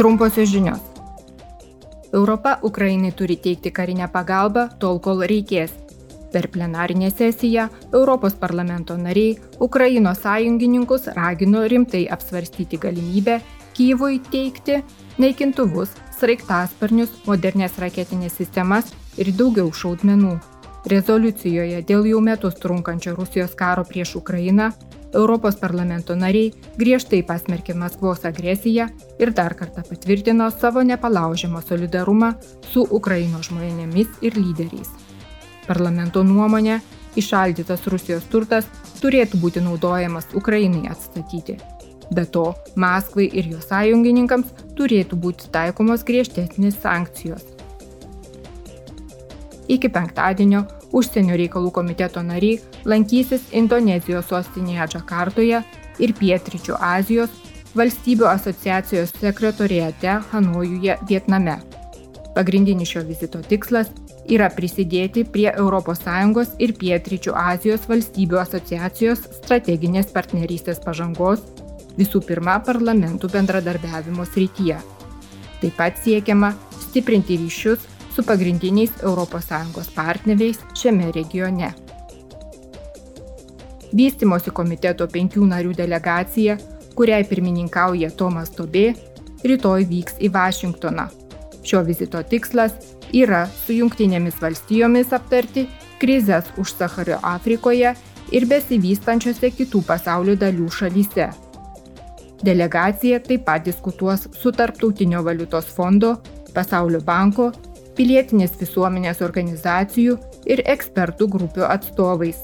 Trumposios žinios. Europa Ukrainai turi teikti karinę pagalbą tol, kol reikės. Per plenarinę sesiją Europos parlamento nariai Ukrainos sąjungininkus ragino rimtai apsvarstyti galimybę Kyivui teikti naikintuvus, sraigtasparnius, modernės raketinės sistemas ir daugiau šaudmenų. Rezoliucijoje dėl jau metus trunkančio Rusijos karo prieš Ukrainą Europos parlamento nariai griežtai pasmerkė Maskvos agresiją ir dar kartą patvirtino savo nepalaužiamą solidarumą su Ukrainos žmonėmis ir lyderiais. Parlamento nuomonė, išaldytas Rusijos turtas turėtų būti naudojamas Ukrainai atstatyti. Be to, Maskvai ir jos sąjungininkams turėtų būti taikomos griežtesnės sankcijos. Iki penktadienio užsienio reikalų komiteto nariai lankysis Indonezijos sostinėje Džakartoje ir Pietričių Azijos valstybių asociacijos sekretorijate Hanojuje, Vietname. Pagrindinis šio vizito tikslas yra prisidėti prie ES ir Pietričių Azijos valstybių asociacijos strateginės partnerystės pažangos, visų pirma, parlamentų bendradarbiavimo srityje. Taip pat siekiama stiprinti ryšius su pagrindiniais ES partneriais šiame regione. Vystimosi komiteto penkių narių delegacija, kuriai pirmininkauja Tomas Tobė, rytoj vyks į Vašingtoną. Šio vizito tikslas yra su jungtinėmis valstijomis aptarti krizės už Sahario Afrikoje ir besivystančiose kitų pasaulio dalių šalyse. Delegacija taip pat diskutuos su Tarptautinio valiutos fondo, Pasaulio banko pilietinės visuomenės organizacijų ir ekspertų grupių atstovais